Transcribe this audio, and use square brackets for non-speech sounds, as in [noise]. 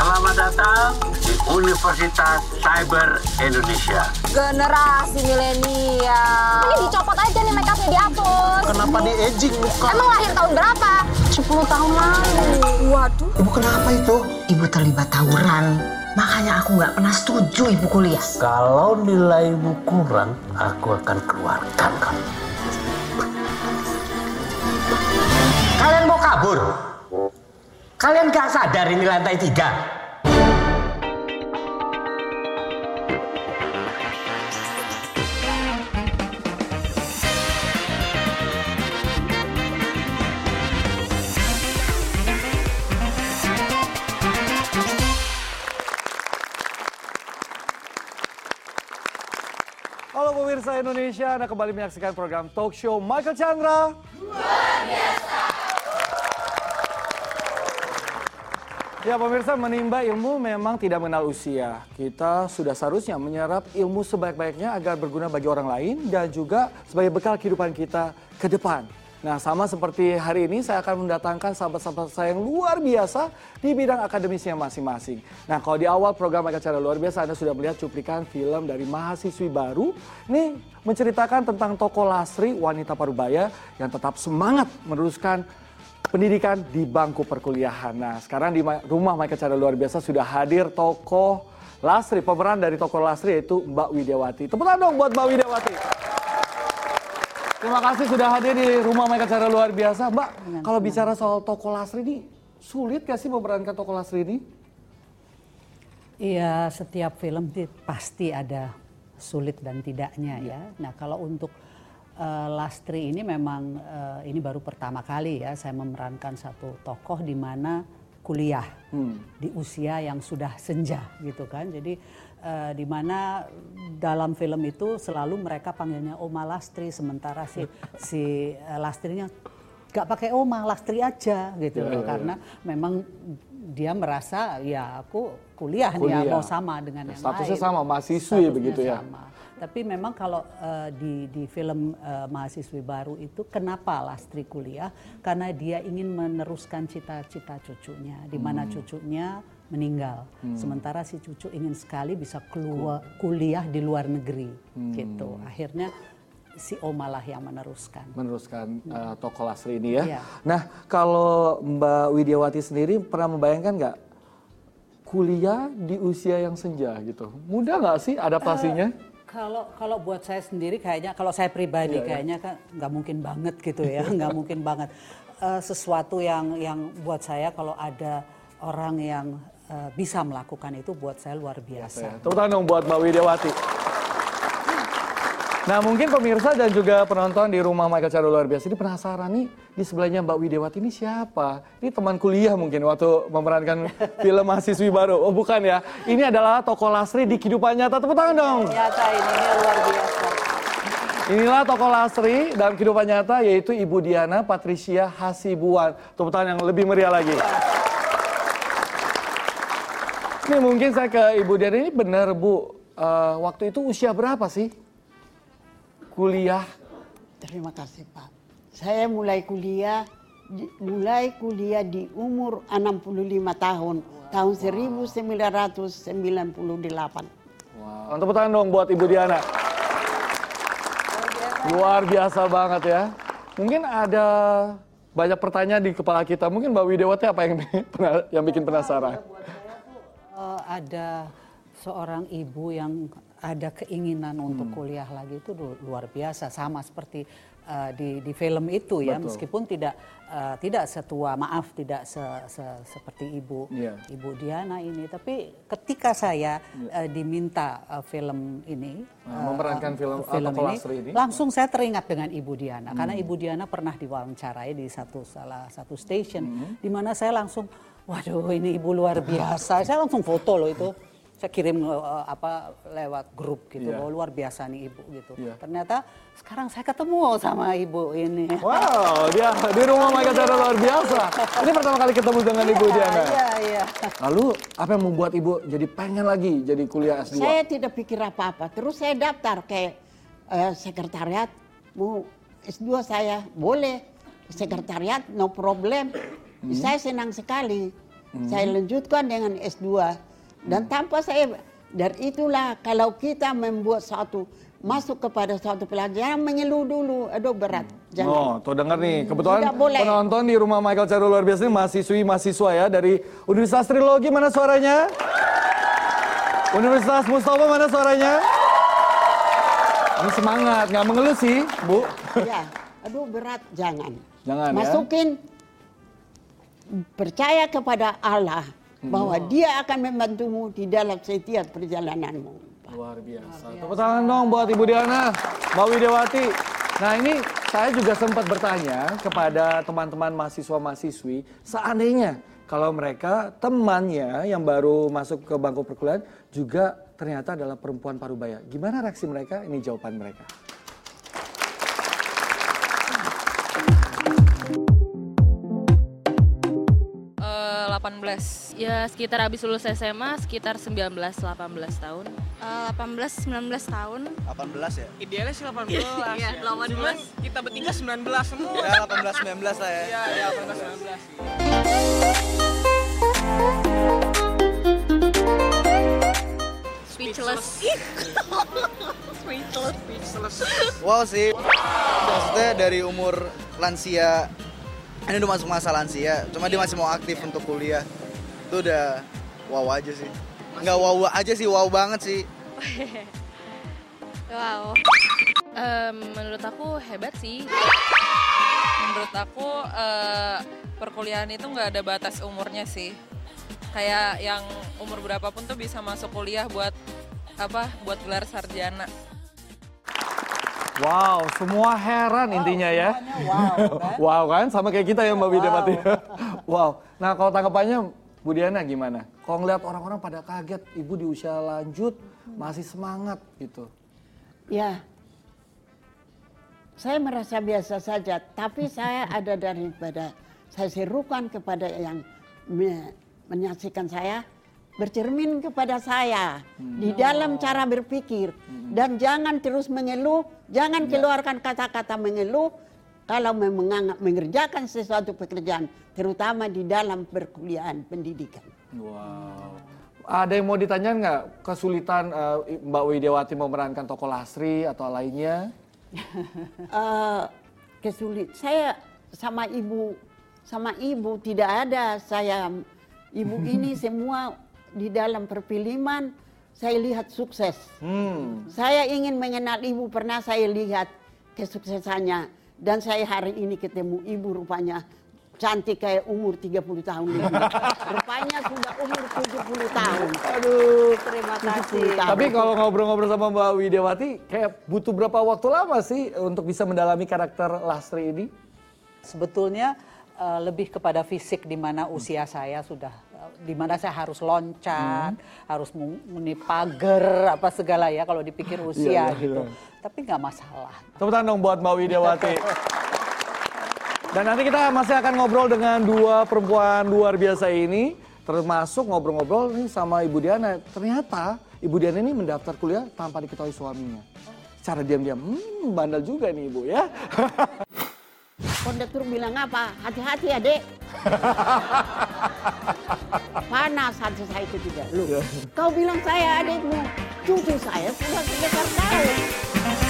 Selamat datang di Universitas Cyber Indonesia. Generasi milenial. Ini dicopot aja nih make upnya dihapus. Kenapa di aging muka? Emang lahir tahun berapa? 10 tahun lalu. Waduh. Ibu kenapa itu? Ibu terlibat tawuran. Makanya aku nggak pernah setuju ibu kuliah. Kalau nilaimu kurang, aku akan keluarkan kamu. Kalian mau kabur? Kalian gak sadar ini lantai tiga? Halo pemirsa Indonesia, Anda kembali menyaksikan program talk show Michael Chandra. Ya pemirsa, menimba ilmu memang tidak mengenal usia. Kita sudah seharusnya menyerap ilmu sebaik-baiknya agar berguna bagi orang lain dan juga sebagai bekal kehidupan kita ke depan. Nah sama seperti hari ini saya akan mendatangkan sahabat-sahabat saya yang luar biasa di bidang akademisnya masing-masing. Nah kalau di awal program Akan Cara Luar Biasa Anda sudah melihat cuplikan film dari mahasiswi baru. Ini menceritakan tentang tokoh Lasri, wanita parubaya yang tetap semangat meneruskan pendidikan di bangku perkuliahan. Nah, sekarang di ma- rumah Michael Cara Luar Biasa sudah hadir tokoh Lasri, pemeran dari tokoh Lasri yaitu Mbak Widiawati. Tepuk tangan dong buat Mbak Widiawati. Terima kasih sudah hadir di rumah Michael Cara Luar Biasa. Mbak, kalau bicara soal tokoh Lasri ini, sulit gak sih memerankan tokoh Lasri ini? Iya, setiap film ti- pasti ada sulit dan tidaknya ya. Nah, kalau untuk eh, Lastri ini memang eh, ini baru pertama kali ya saya memerankan satu tokoh di mana kuliah di usia yang sudah senja gitu kan. Jadi eh, di mana dalam film itu selalu mereka panggilnya Oma Lastri sementara si [laughs] si eh, Lastrinya gak pakai Oma, Lastri aja gitu loh karena memang dia merasa ya aku kuliah, nih ya Kuliah. mau sama dengan yang Statusnya lain. sama, mahasiswi Statusnya begitu ya. sama. Tapi memang kalau eh, di di film eh, mahasiswi baru itu kenapa Lastri kuliah? Karena dia ingin meneruskan cita-cita cucunya, di mana Hmm. cucunya meninggal. Sementara si cucu ingin sekali bisa keluar kuliah di luar negeri, Hmm. gitu. Akhirnya si Omalah yang meneruskan. Meneruskan uh, tokoh Lasri ini ya. Iya. Nah, kalau Mbak Widiawati sendiri pernah membayangkan nggak kuliah di usia yang senja gitu? Mudah nggak sih adaptasinya? Kalau kalau buat saya sendiri kayaknya kalau saya pribadi Iya, iya. kayaknya kan nggak mungkin banget gitu ya, nggak mungkin banget. Eh, sesuatu yang yang buat saya kalau ada orang yang eh, bisa melakukan itu buat saya luar biasa. Ya, dong buat Mbak Widiawati. Nah mungkin pemirsa dan juga penonton di rumah Michael Cara Luar Biasa ini penasaran nih di sebelahnya Mbak Widiawati ini siapa? Ini teman kuliah mungkin waktu memerankan [laughs] film mahasiswi baru. Oh bukan ya, ini adalah tokoh Lasri di kehidupan nyata. Tepuk tangan dong. Nyata ini, ini luar biasa. Inilah tokoh Lasri dalam kehidupan nyata yaitu Ibu Diana Patricia Hasibuan. Tepuk tangan yang lebih meriah lagi. Ini mungkin saya ke Ibu Diana ini benar Bu, eh, waktu itu usia berapa sih? Kuliah. Terima kasih Pak. Saya mulai kuliah di- mulai kuliah di umur 65 tahun, tahun 1998. Wow. Tepuk tangan dong buat Ibu Diana. Luar biasa banget ya. Mungkin ada banyak pertanyaan di kepala kita. Mungkin Mbak Widiawati apa yang yang bikin penasaran? Eh, ada seorang ibu yang ada keinginan untuk Hmm. kuliah lagi itu lu- luar biasa sama seperti eh, di di film itu ya Betul. meskipun tidak eh, tidak setua maaf tidak se- se- seperti ibu Iya. ibu Diana ini tapi ketika saya eh, diminta eh, film ini Nah, eh, memerankan film, atau Lasri ini. langsung saya teringat dengan Ibu Diana karena Hmm. Ibu Diana pernah diwawancarai di satu salah satu station Hmm. di mana saya langsung waduh ini ibu luar biasa saya langsung foto loh itu saya kirim eh, apa lewat grup gitu Iya. bahwa luar biasa nih ibu gitu Iya. ternyata sekarang saya ketemu sama ibu ini Wow, dia di rumah Michael Cara [laughs] luar biasa. Ini pertama kali ketemu dengan Ibu Diana. iya iya Lalu apa yang membuat Ibu jadi pengen lagi jadi kuliah S2? Saya tidak pikir apa-apa. Terus saya daftar ke eh, sekretariat. Mau S2 saya boleh. Sekretariat no problem. Saya senang sekali. Saya lanjutkan dengan S2 dan tanpa saya dari itulah kalau kita membuat satu masuk kepada suatu pelajaran mengeluh dulu, aduh berat. Jangan. Oh, tuh denger nih. Kebetulan Tidak boleh. penonton di rumah Michael Charo luar biasa ini mahasiswi mahasiswa ya dari Universitas Trilogi mana suaranya? Universitas Mustafa mana suaranya? Ini semangat, nggak mengeluh sih, Bu. Ya, aduh berat jangan. Jangan ya. Masukin percaya kepada Allah bahwa Dia akan membantumu di dalam setiap perjalananmu. Luar biasa. Tepuk tangan dong buat Ibu Diana, Mbak Widewati. Nah ini saya juga sempat bertanya kepada teman-teman mahasiswa-mahasiswi, seandainya kalau mereka temannya yang baru masuk ke bangku perkuliahan juga ternyata adalah perempuan parubaya. Gimana reaksi mereka? Ini jawaban mereka. 18 Ya sekitar habis lulus SMA Sekitar 19-18 tahun 18 19 tahun. 18 ya? Idealnya sih 18. Iya, 18. Cuman kita bertiga 19 semua. Ya 18 19 lah ya. Iya, iya 18 19 sih. Speechless Speechless Speechless. Wow sih. Maksudnya dari umur lansia ini udah masuk masa lansia, cuma dia masih mau aktif untuk kuliah. Itu udah wow aja sih. Nggak wow aja sih, wow banget sih. [laughs] Wow. Em, Menurut aku hebat sih Menurut aku eh, perkuliahan itu nggak ada batas umurnya sih Kayak yang umur berapapun tuh bisa masuk kuliah buat apa buat gelar sarjana Wow, semua heran intinya ya. Wow, kan? [laughs] wow kan, sama kayak kita ya Mbak Widewati. [laughs] wow. Nah kalau tanggapannya Bu Diana gimana? Kalau ngeliat orang-orang pada kaget, ibu di usia lanjut masih semangat gitu. Ya, saya merasa biasa saja, tapi [laughs] saya ada daripada saya serukan kepada yang me- menyaksikan saya, bercermin kepada saya di dalam cara berpikir dan jangan terus mengeluh, jangan keluarkan kata-kata mengeluh kalau menganggap mengerjakan sesuatu pekerjaan, terutama di dalam perkuliahan pendidikan. Wow. Ada yang mau ditanya nggak kesulitan eh, Mbak Widewati memerankan tokoh Lasri atau lainnya? [laughs] eh kesulit. Saya sama ibu, sama ibu tidak ada. Saya ibu ini [laughs] semua di dalam perfilman saya lihat sukses. Hmm. Saya ingin mengenal ibu pernah saya lihat kesuksesannya dan saya hari ini ketemu ibu rupanya cantik kayak umur 30 tahun lebih. [laughs] Rupanya sudah umur 70 tahun. Aduh. Terima kasih. Tapi kalau ngobrol-ngobrol sama Mbak Widewati, kayak butuh berapa waktu lama sih untuk bisa mendalami karakter Lasri ini? Sebetulnya eh, lebih kepada fisik di mana usia saya sudah eh, di mana saya harus loncat, harus menguni pagar apa segala ya kalau dipikir usia iya, gitu. iya. Tapi nggak masalah. Tepuk tangan dong buat Mbak Widewati. Dan nanti kita masih akan ngobrol dengan dua perempuan luar biasa ini. Termasuk ngobrol-ngobrol nih sama Ibu Diana. Ternyata Ibu Diana ini mendaftar kuliah tanpa diketahui suaminya. Secara diam-diam, hmm bandel juga nih Ibu ya. [laughs] Kondektur bilang apa? Hati-hati adik. [laughs] Panas hati saya ketika. Lu, kau bilang saya adikmu. Cucu saya sudah sebesar kau.